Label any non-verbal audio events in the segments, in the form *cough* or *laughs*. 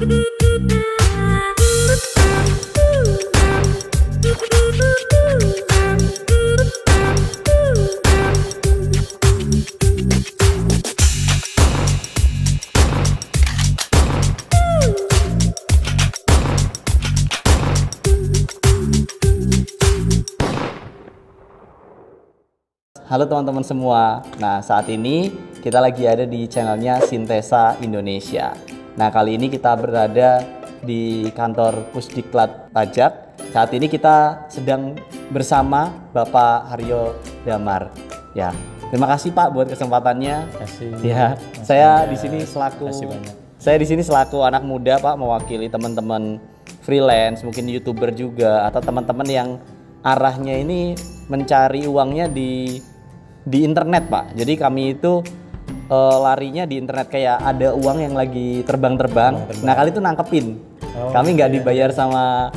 Halo teman-teman semua. Nah, saat ini kita lagi ada di channelnya Sintesa Indonesia. Nah, kali ini kita berada di kantor Pusdiklat Pajak. Saat ini kita sedang bersama Bapak Haryo Damar. Ya, terima kasih Pak buat kesempatannya. kasih Ya, Mas saya di sini selaku Kasih banyak. saya di sini selaku anak muda Pak mewakili teman-teman freelance, mungkin youtuber juga atau teman-teman yang arahnya ini mencari uangnya di di internet Pak. Jadi kami itu eh, larinya di internet kayak ada uang yang lagi terbang-terbang. Nah kali itu nangkepin. Oh, kami nggak iya. dibayar sama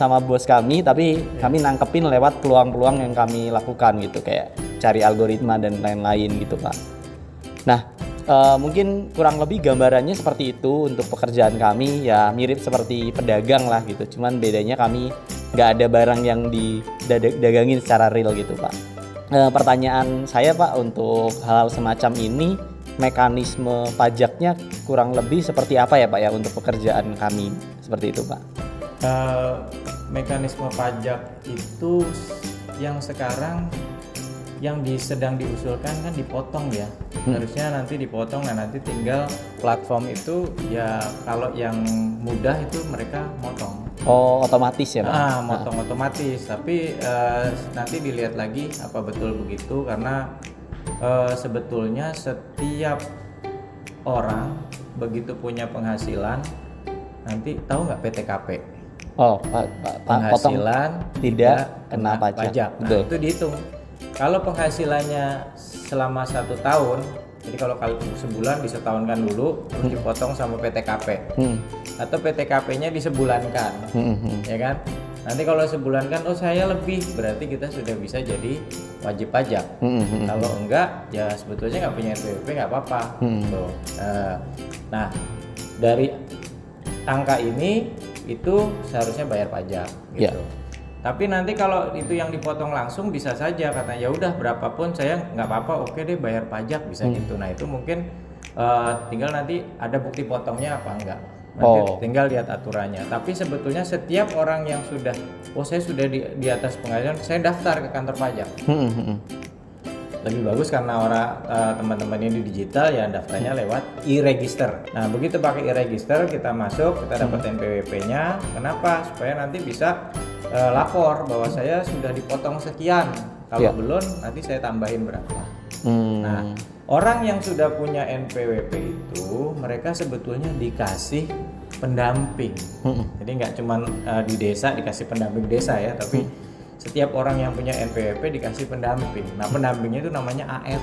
sama bos kami, tapi kami nangkepin lewat peluang-peluang yang kami lakukan gitu kayak cari algoritma dan lain-lain gitu Pak. Nah, eh, mungkin kurang lebih gambarannya seperti itu untuk pekerjaan kami ya mirip seperti pedagang lah gitu. Cuman bedanya kami nggak ada barang yang didagangin secara real gitu Pak. Eh, pertanyaan saya Pak untuk hal semacam ini mekanisme pajaknya kurang lebih seperti apa ya Pak ya untuk pekerjaan kami? Seperti itu Pak. Eh, mekanisme pajak itu yang sekarang yang di, sedang diusulkan kan dipotong ya. Harusnya nanti dipotong nah nanti tinggal platform itu ya kalau yang mudah itu mereka motong. Oh otomatis ya Pak. ah motong otomatis. Tapi eh, nanti dilihat lagi apa betul begitu karena eh, sebetulnya setiap orang begitu punya penghasilan nanti tahu nggak PTKP Oh Pak, Pak potong penghasilan tidak kena pajak. Nah, Betul. itu dihitung. Kalau penghasilannya selama satu tahun, jadi kalau kali sebulan disetahunkan dulu, terus dipotong sama PTKP, Hmm. atau PTKP-nya disebulankan, Hmm, hmm, hmm. ya kan? Nanti kalau sebulan kan, oh saya lebih, berarti kita sudah bisa jadi wajib pajak. Hmm, hmm, hmm. Kalau enggak, ya sebetulnya nggak punya NPWP nggak apa-apa. Hmm. Eh, nah, dari angka ini itu seharusnya bayar pajak. Gitu. Ya. Tapi nanti kalau itu yang dipotong langsung bisa saja katanya ya udah berapapun saya nggak apa-apa, oke deh bayar pajak bisa Hmm. gitu. Nah itu mungkin eh, tinggal nanti ada bukti potongnya apa enggak. Nanti Oh. tinggal lihat aturannya. Tapi sebetulnya setiap orang yang sudah, oh saya sudah di, di atas penghasilan, saya daftar ke kantor pajak Hmm, hmm, hmm. lebih bagus karena orang eh, teman-teman ini di digital ya daftarnya lewat e-register. Nah begitu pakai e-register kita masuk kita dapat NPWP-nya. Kenapa? Supaya nanti bisa eh, lapor bahwa saya sudah dipotong sekian. Kalau Ya. belum nanti saya tambahin berapa. Hmm. Nah orang yang sudah punya NPWP itu mereka sebetulnya dikasih pendamping. Hmm, hmm. Jadi nggak cuman eh, di desa dikasih pendamping desa ya, tapi setiap orang yang punya NPWP dikasih pendamping. Nah pendampingnya itu namanya AR,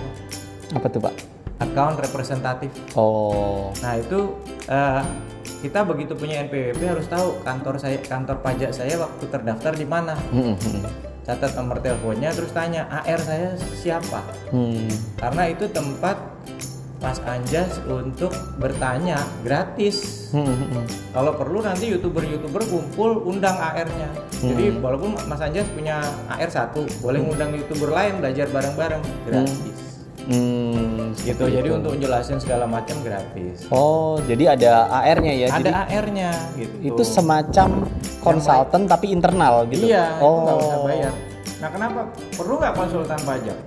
Apa tuh Pak? account representatif. Oh. Nah itu eh, kita begitu punya NPWP harus tahu kantor saya kantor pajak saya waktu terdaftar di mana. Hmm, hmm, Catat nomor teleponnya terus tanya AR saya siapa. hmm. Karena itu tempat Mas Anjas untuk bertanya gratis. Hmm, hmm, hmm. Kalau perlu nanti youtuber-youtuber kumpul undang AR-nya. Jadi walaupun Mas Anjas punya AR satu, boleh ngundang youtuber lain belajar bareng-bareng gratis. Hmm, Gitu. Jadi itu. untuk jelasin segala macam gratis. Oh, jadi ada AR-nya ya. Ada AR-nya gitu. itu semacam konsultan tapi internal gitu. Iya, itu oh. nggak usah bayar. Nah, kenapa perlu nggak konsultan pajak?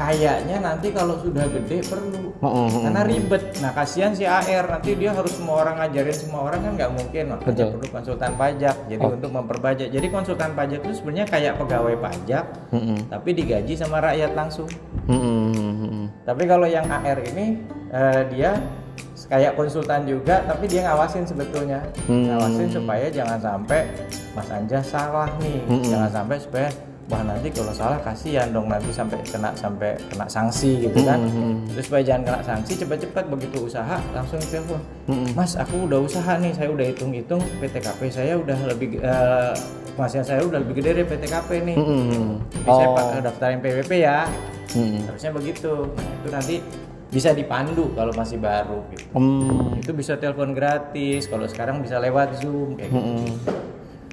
Kayaknya nanti kalau sudah gede perlu. Karena ribet. Nah, kasihan si AR nanti dia harus semua orang ngajarin semua orang kan nggak mungkin. Makanya Betul. perlu konsultan pajak. Jadi Oh. untuk memperbajak. Jadi konsultan pajak itu sebenarnya kayak pegawai pajak, Hmm, hmm. tapi digaji sama rakyat langsung. Hmm, hmm. Tapi kalau yang AR ini eh, dia kayak konsultan juga, tapi dia ngawasin sebetulnya, Hmm. ngawasin supaya jangan sampai Mas Anja salah nih, Hmm. jangan sampai supaya wah nanti kalau salah kasihan dong nanti sampai kena sampai kena sanksi gitu kan. Hmm. Terus supaya jangan kena sanksi cepat-cepat begitu usaha langsung telepon, Hmm. Mas aku udah usaha nih, saya udah hitung-hitung PTKP saya udah lebih penghasilan saya udah lebih gede dari PTKP nih. Hmm, hmm. Jadi saya Oh. pak- daftarin PWP ya. Hmm. Harusnya begitu. Nah, itu nanti bisa dipandu kalau masih baru gitu. Hmm. Itu bisa telepon gratis, kalau sekarang bisa lewat Zoom kayak gitu. Mm-mm.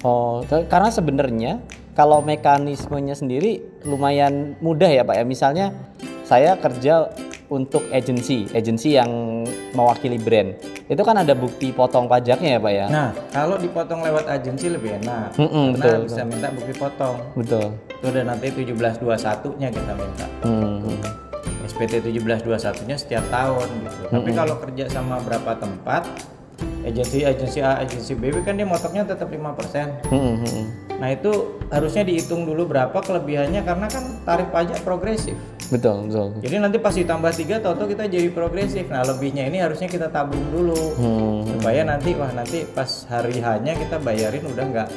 Oh, karena sebenarnya kalau mekanismenya sendiri lumayan mudah ya Pak ya. Misalnya saya kerja untuk agensi, agensi yang mewakili brand. Itu kan ada bukti potong pajaknya ya Pak ya. Nah, kalau dipotong lewat agensi lebih enak. Mm-mm, Karena betul, bisa minta bukti potong. Betul. Itu udah nanti 1721-nya kita minta. Hmm. SPT 1721-nya setiap tahun gitu. Tapi kalau kerja sama berapa tempat, agensi agensi A, agensi B kan dia motoknya tetap 5%. Hmm, hmm, hmm. Nah, itu harusnya dihitung dulu berapa kelebihannya karena kan tarif pajak progresif. Betul, betul. Jadi nanti pas ditambah tiga, toto kita jadi progresif. Nah, lebihnya ini harusnya kita tabung dulu Hmm. supaya nanti wah nanti pas hari hanya kita bayarin udah nggak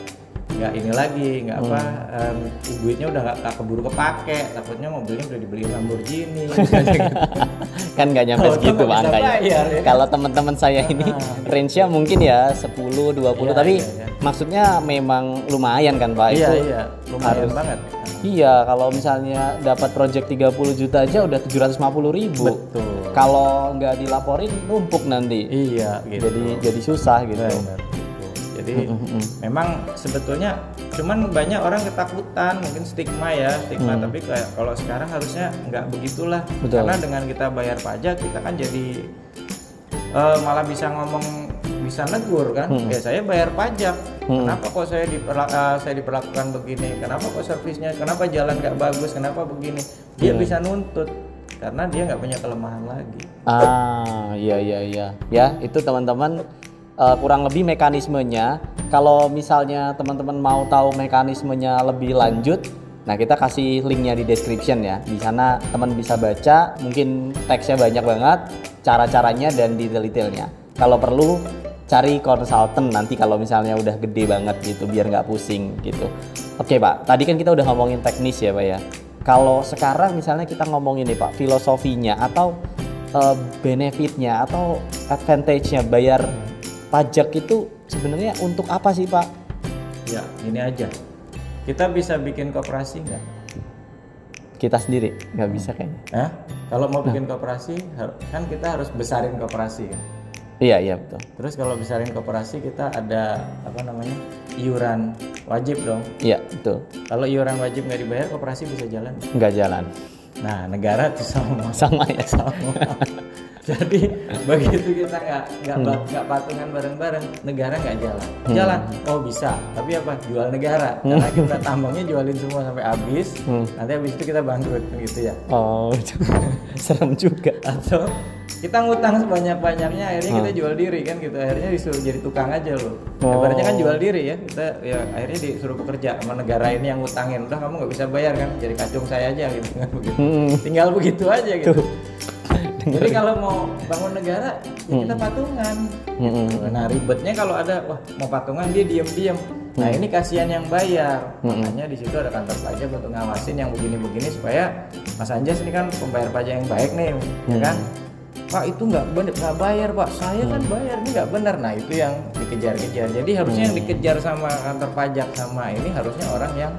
nggak ini lagi nggak apa em, duitnya udah nggak keburu kepake takutnya mobilnya udah dibeli Lamborghini gitu. *laughs* kan nggak nyampe Kalau segitu bayar, ya. Kalau teman-teman saya ini range-nya mungkin ya 10 20 Iya, tapi iya, iya. maksudnya memang lumayan kan Pak iya itu. iya lumayan harus- banget Iya, kalau misalnya dapat project 30 juta aja udah 750 ribu. betul Kalau nggak dilaporin numpuk nanti. iya gitu Jadi jadi susah gitu. Benar, Jadi memang sebetulnya cuman banyak orang ketakutan, mungkin stigma ya, stigma. Tapi kayak kalau sekarang harusnya nggak begitulah. Betul. Karena dengan kita bayar pajak kita kan jadi eh, malah bisa ngomong bisa negur kan. Ya saya bayar pajak. Kenapa kok saya diperla- eh, saya diperlakukan begini? Kenapa kok servisnya? Kenapa jalan nggak bagus? Kenapa begini? Dia bisa nuntut karena dia nggak punya kelemahan lagi. Ah, iya iya iya. Ya, itu teman-teman eh, kurang lebih mekanismenya. Kalau misalnya teman-teman mau tahu mekanismenya lebih lanjut, nah kita kasih linknya di description ya. Di sana teman bisa baca, mungkin teksnya banyak banget, cara-caranya dan detail-detailnya. Kalau perlu cari konsultan nanti kalau misalnya udah gede banget gitu biar nggak pusing gitu. Oke Pak, tadi kan kita udah ngomongin teknis ya Pak ya. Kalau sekarang misalnya kita ngomongin nih Pak filosofinya atau eh, benefitnya atau advantage-nya bayar pajak itu sebenarnya untuk apa sih Pak? Ya, ini aja. Kita bisa bikin koperasi nggak? Kita sendiri nggak bisa kayaknya. Hah? Kalau mau bikin koperasi, har- kan kita harus besarin koperasi kan. Iya iya betul. Terus kalau besarin koperasi kita ada apa namanya iuran wajib dong. Iya betul. Kalau iuran wajib nggak dibayar, koperasi bisa jalan. Nggak jalan. Nah, negara tuh sama. Sama ya. sama. Jadi *laughs* begitu kita nggak nggak ba- nggak patungan bareng-bareng, negara nggak jalan. Jalan, oh bisa. Tapi apa? Jual negara. Karena kita tambangnya jualin semua sampai habis. Hmm. Nanti habis itu kita bangkrut gitu ya. Oh *laughs* serem juga. Atau kita ngutang sebanyak-banyaknya akhirnya kita jual diri kan gitu akhirnya disuruh jadi tukang aja loh Oh. ibaratnya kan jual diri ya kita ya akhirnya disuruh bekerja sama negara ini yang ngutangin udah kamu nggak bisa bayar kan jadi kacung saya aja gitu kan begitu Hmm. tinggal begitu aja gitu Tuh. Jadi kalau mau bangun negara ya kita patungan. Hmm. nah ribetnya kalau ada wah mau patungan dia diem-diem. Nah ini kasihan yang bayar. Makanya di situ ada kantor pajak untuk ngawasin yang begini-begini supaya Mas Anjas ini kan pembayar pajak yang baik nih ya kan? Pak itu nggak bener nggak bayar Pak. Saya kan bayar ini nggak benar nah itu yang dikejar-kejar. Jadi harusnya yang dikejar sama kantor pajak sama ini harusnya orang yang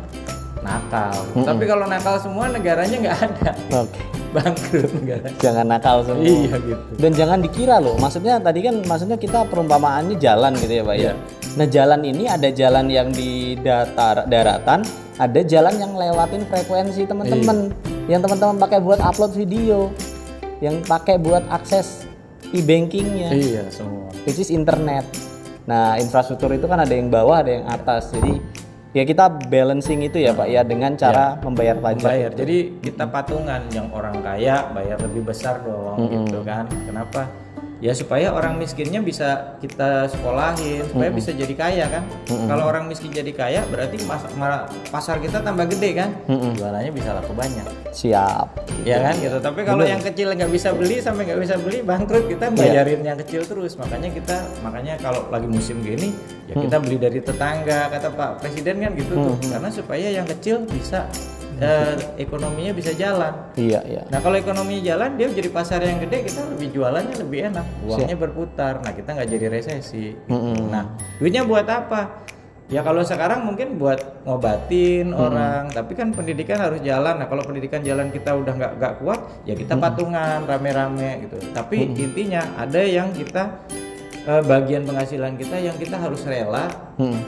nakal. Tapi kalau nakal semua negaranya nggak ada. Oke. Bangkrut negara Jangan nakal semua. iya gitu Dan jangan dikira loh, maksudnya tadi kan maksudnya kita perumpamaannya jalan gitu ya Pak ya. Iya. Nah jalan ini ada jalan yang di datar daratan, ada jalan yang lewatin frekuensi teman-teman, Iya. yang teman-teman pakai buat upload video, yang pakai buat akses e-bankingnya, iya semua which is internet. Nah infrastruktur itu kan ada yang bawah, ada yang atas, jadi ya kita balancing itu ya Pak ya dengan cara membayar pajak. bayar jadi kita patungan yang orang kaya bayar lebih besar dong gitu kan. Kenapa ya supaya orang miskinnya bisa kita sekolahin supaya bisa jadi kaya kan? Kalau orang miskin jadi kaya berarti mas- ma- pasar kita tambah gede kan? Jualannya bisa laku banyak. Siap. ya kan? Gitu. Tapi kalau yang kecil nggak bisa beli sampai nggak bisa beli bangkrut. Kita bayarin yang kecil terus. Makanya kita makanya kalau lagi musim gini ya kita beli dari tetangga kata Pak Presiden kan gitu tuh. Karena supaya yang kecil bisa eh, ekonominya bisa jalan Iya iya. Nah kalau ekonominya jalan dia jadi pasar yang gede kita lebih jualannya lebih enak uangnya berputar nah kita nggak jadi resesi gitu. nah duitnya buat apa Ya kalau sekarang mungkin buat ngobatin orang, tapi kan pendidikan harus jalan. Nah kalau pendidikan jalan kita udah nggak nggak kuat, ya kita patungan rame-rame gitu. Tapi intinya ada yang kita eh, bagian penghasilan kita yang kita harus rela Hmm.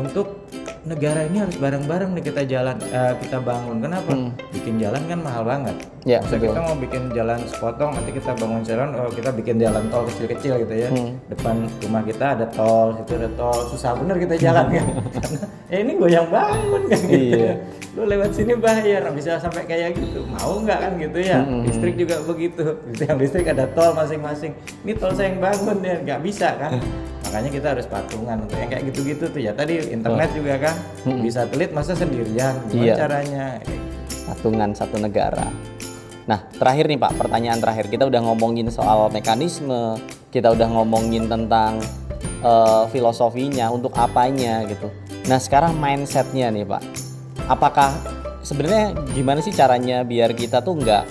untuk negara ini harus bareng-bareng nih kita jalan eh, kita bangun. Kenapa? Bikin jalan kan mahal banget. Ya, betul. kita mau bikin jalan sepotong, nanti kita bangun jalan, oh kita bikin jalan tol kecil-kecil gitu ya. Hmm. Depan rumah kita ada tol, situ ada tol, susah bener kita jalan kan. *laughs* Karena eh ini goyang bangun kan gitu. Iya. ya. Lu lewat sini bayar, bisa sampai kayak gitu. Mau nggak kan gitu ya? Hmm. Listrik juga begitu. Gitu yang listrik ada tol masing-masing. Ini tol saya yang bangun ya, nggak bisa kan? Makanya kita harus patungan untuk yang kayak gitu-gitu tuh ya. Tadi internet juga kan bisa telit masa sendirian. Gimana Hmm. Iya. caranya? Patungan satu negara. Nah, terakhir nih Pak, pertanyaan terakhir. Kita udah ngomongin soal mekanisme, kita udah ngomongin tentang eh, filosofinya, untuk apanya gitu. Nah, sekarang mindsetnya nih Pak. Apakah sebenarnya gimana sih caranya biar kita tuh nggak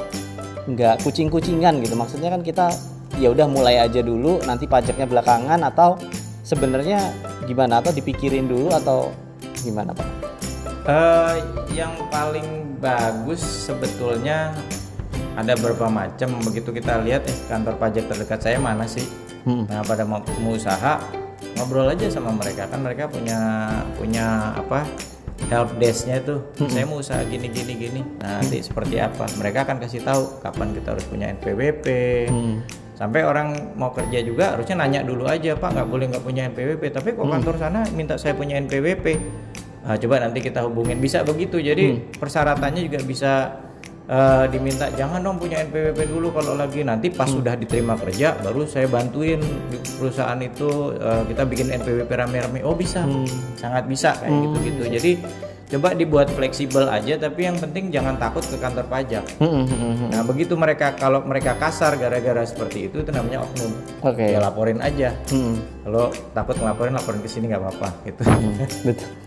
nggak kucing-kucingan gitu? Maksudnya kan kita ya udah mulai aja dulu, nanti pajaknya belakangan atau sebenarnya gimana? Atau dipikirin dulu atau gimana Pak? Eh, yang paling bagus sebetulnya ada beberapa macam. Begitu kita lihat eh kantor pajak terdekat saya mana sih? Hmm. Nah pada mau usaha ngobrol aja sama mereka kan mereka punya punya apa help desknya itu saya mau usaha gini gini gini nah nanti seperti apa mereka akan kasih tahu kapan kita harus punya NPWP Hmm. sampai orang mau kerja juga harusnya nanya dulu aja pak nggak boleh nggak punya NPWP tapi kok kantor sana minta saya punya NPWP Nah, coba nanti kita hubungin bisa begitu jadi persyaratannya juga bisa eh, diminta jangan dong punya NPWP dulu kalau lagi nanti pas sudah diterima kerja baru saya bantuin di perusahaan itu eh, kita bikin NPWP rame-rame oh bisa sangat bisa kayak gitu-gitu jadi coba dibuat fleksibel aja tapi yang penting jangan takut ke kantor pajak Hmm, hmm, hmm, hmm. Nah begitu mereka kalau mereka kasar gara-gara seperti itu itu namanya oknum. Oke. Ya laporin aja. Hmm. Kalau takut ngelaporin laporin ke sini nggak apa-apa gitu. Betul.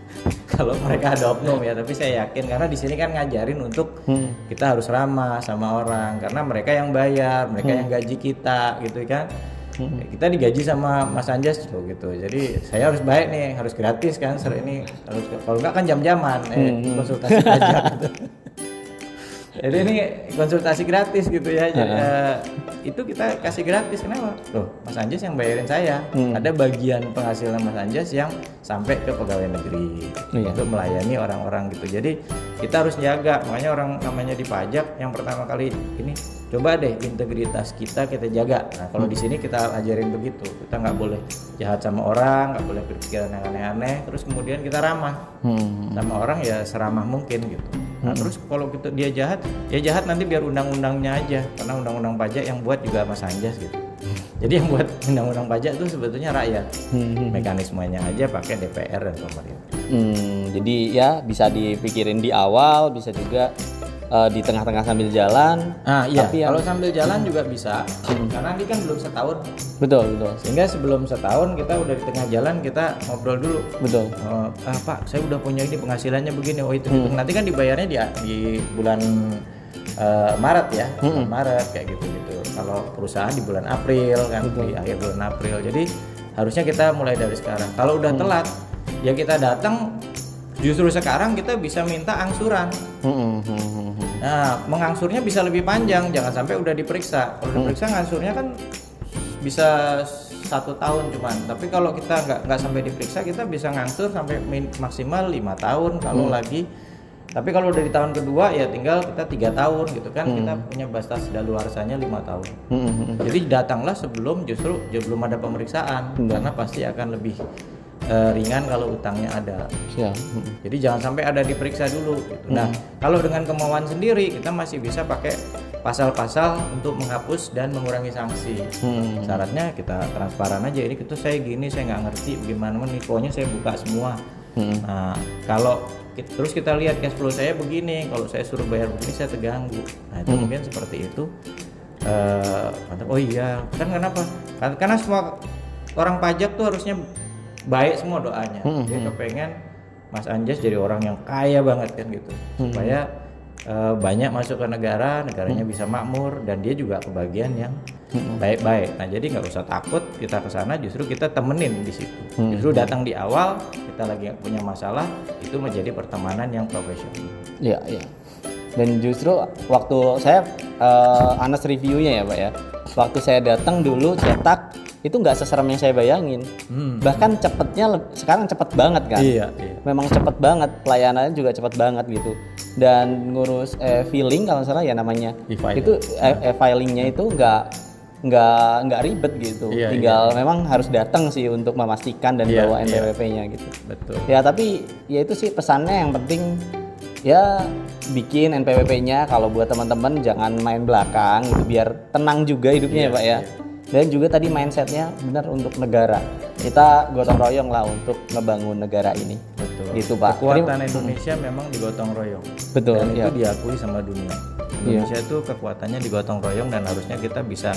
Kalau mereka ada oknum ya tapi saya yakin karena di sini kan ngajarin untuk Hmm. kita harus ramah sama orang karena mereka yang bayar, mereka yang gaji kita gitu kan. Kita digaji sama Mas Anjas loh gitu. Jadi saya harus baik nih, harus gratis kan. Ser ini harus kalau nggak kan jam-jaman eh, konsultasi pajak gitu. *laughs* Jadi ini konsultasi gratis gitu ya. Jadi, eh, itu kita kasih gratis kenapa? Loh, Mas Anjas yang bayarin saya. Ada bagian penghasilan Mas Anjas yang sampai ke pegawai negeri Iya. untuk melayani orang-orang gitu. Jadi kita harus jaga. Makanya orang namanya di pajak yang pertama kali ini coba deh integritas kita kita jaga. Nah kalau di sini kita ajarin begitu. Kita nggak boleh jahat sama orang, nggak boleh berpikiran yang aneh-aneh. Terus kemudian kita ramah Hmm. sama orang ya seramah mungkin gitu. Nah, terus kalau kita dia jahat, ya jahat nanti biar undang-undangnya aja, karena undang-undang pajak yang buat juga Mas Anjas gitu. Jadi yang buat undang-undang pajak itu sebetulnya rakyat. Hmm. Mekanismenya aja pakai DPR dan pemerintah. Hmm, jadi ya bisa dipikirin di awal, bisa juga eh, di tengah-tengah sambil jalan. Ah iya, Tapi yang- kalau sambil jalan juga bisa, karena ini kan belum setahun. Betul, betul, Sehingga sebelum setahun kita udah di tengah jalan kita ngobrol dulu. betul. Oh, ah, Pak, saya udah punya ini penghasilannya begini. Oh itu, nanti kan dibayarnya di, di bulan eh, Maret ya, bulan Maret kayak gitu gitu. Kalau perusahaan di bulan April kan, di akhir bulan April. Jadi harusnya kita mulai dari sekarang. Kalau udah telat, ya kita datang. Justru sekarang kita bisa minta angsuran. Hmm, hmm, hmm, hmm. Nah, mengangsurnya bisa lebih panjang, jangan sampai udah diperiksa. Kalau diperiksa ngangsurnya kan bisa satu tahun cuman. Tapi kalau kita nggak nggak sampai diperiksa, kita bisa ngangsur sampai min- maksimal lima tahun kalau lagi. Tapi kalau udah di tahun kedua ya tinggal kita tiga tahun gitu kan. Kita punya batas daluarsanya lima tahun. Hmm, hmm, hmm. Jadi datanglah sebelum justru belum ada pemeriksaan karena pasti akan lebih eh, ringan kalau utangnya ada. Hmm. Jadi jangan sampai ada diperiksa dulu. Gitu. Nah, kalau dengan kemauan sendiri kita masih bisa pakai pasal-pasal untuk menghapus dan mengurangi sanksi. Hmm. Syaratnya kita transparan aja. Ini itu saya gini, saya nggak ngerti bagaimana. Pokoknya saya buka semua. Hmm. Nah, kalau ki- terus kita lihat cash flow saya begini, kalau saya suruh bayar begini saya terganggu. Nah, itu mungkin seperti itu. Mantap. oh iya, kan kenapa? Karena semua orang pajak tuh harusnya baik semua doanya. Hmm, Dia kepengen Mas Anjas jadi orang yang kaya banget kan gitu, supaya eh, banyak masuk ke negara, negaranya bisa makmur dan dia juga kebagian yang baik-baik. Nah jadi nggak usah takut kita ke sana, justru kita temenin di situ. Justru datang di awal kita lagi punya masalah, itu menjadi pertemanan yang profesional. Iya, iya. Dan justru waktu saya eh, Anas reviewnya ya Pak ya. Waktu saya datang dulu cetak itu nggak seserem yang saya bayangin. Hmm. Bahkan cepetnya sekarang cepet banget kan. Iya, iya. Memang cepet banget pelayanannya juga cepet banget gitu. Dan ngurus eh, filling kalau salah ya namanya E-filing. itu eh, eh, filingnya itu nggak nggak nggak ribet gitu. Iya, Tinggal memang harus datang sih untuk memastikan dan Iya, bawa iya. NPWP-nya gitu. Betul. Ya tapi ya itu sih pesannya yang penting ya bikin NPWP-nya kalau buat teman-teman jangan main belakang gitu biar tenang juga hidupnya ya Pak ya. Dan juga tadi mindsetnya benar untuk negara. Kita gotong royong lah untuk ngebangun negara ini. Betul. Gitu Pak. Kekuatan Indonesia memang digotong royong. Betul, Dan iya. itu diakui sama dunia. Indonesia itu kekuatannya digotong royong dan harusnya kita bisa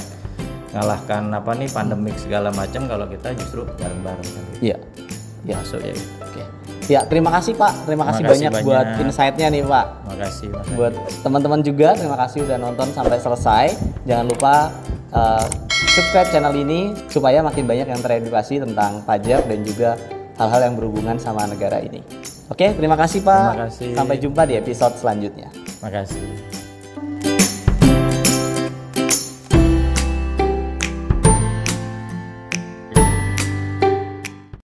ngalahkan apa nih pandemik segala macam kalau kita justru bareng-bareng kan. Iya. Ya. Masuk ya. Oke. Ya, terima kasih Pak. Terima kasih kasih banyak, buat banyak. insight-nya nih Pak. Makasih Mas. buat teman-teman juga terima kasih udah nonton sampai selesai jangan lupa uh, subscribe channel ini supaya makin banyak yang teredukasi tentang pajak dan juga hal-hal yang berhubungan sama negara ini oke terima kasih pak Terima kasih. sampai jumpa di episode selanjutnya Makasih.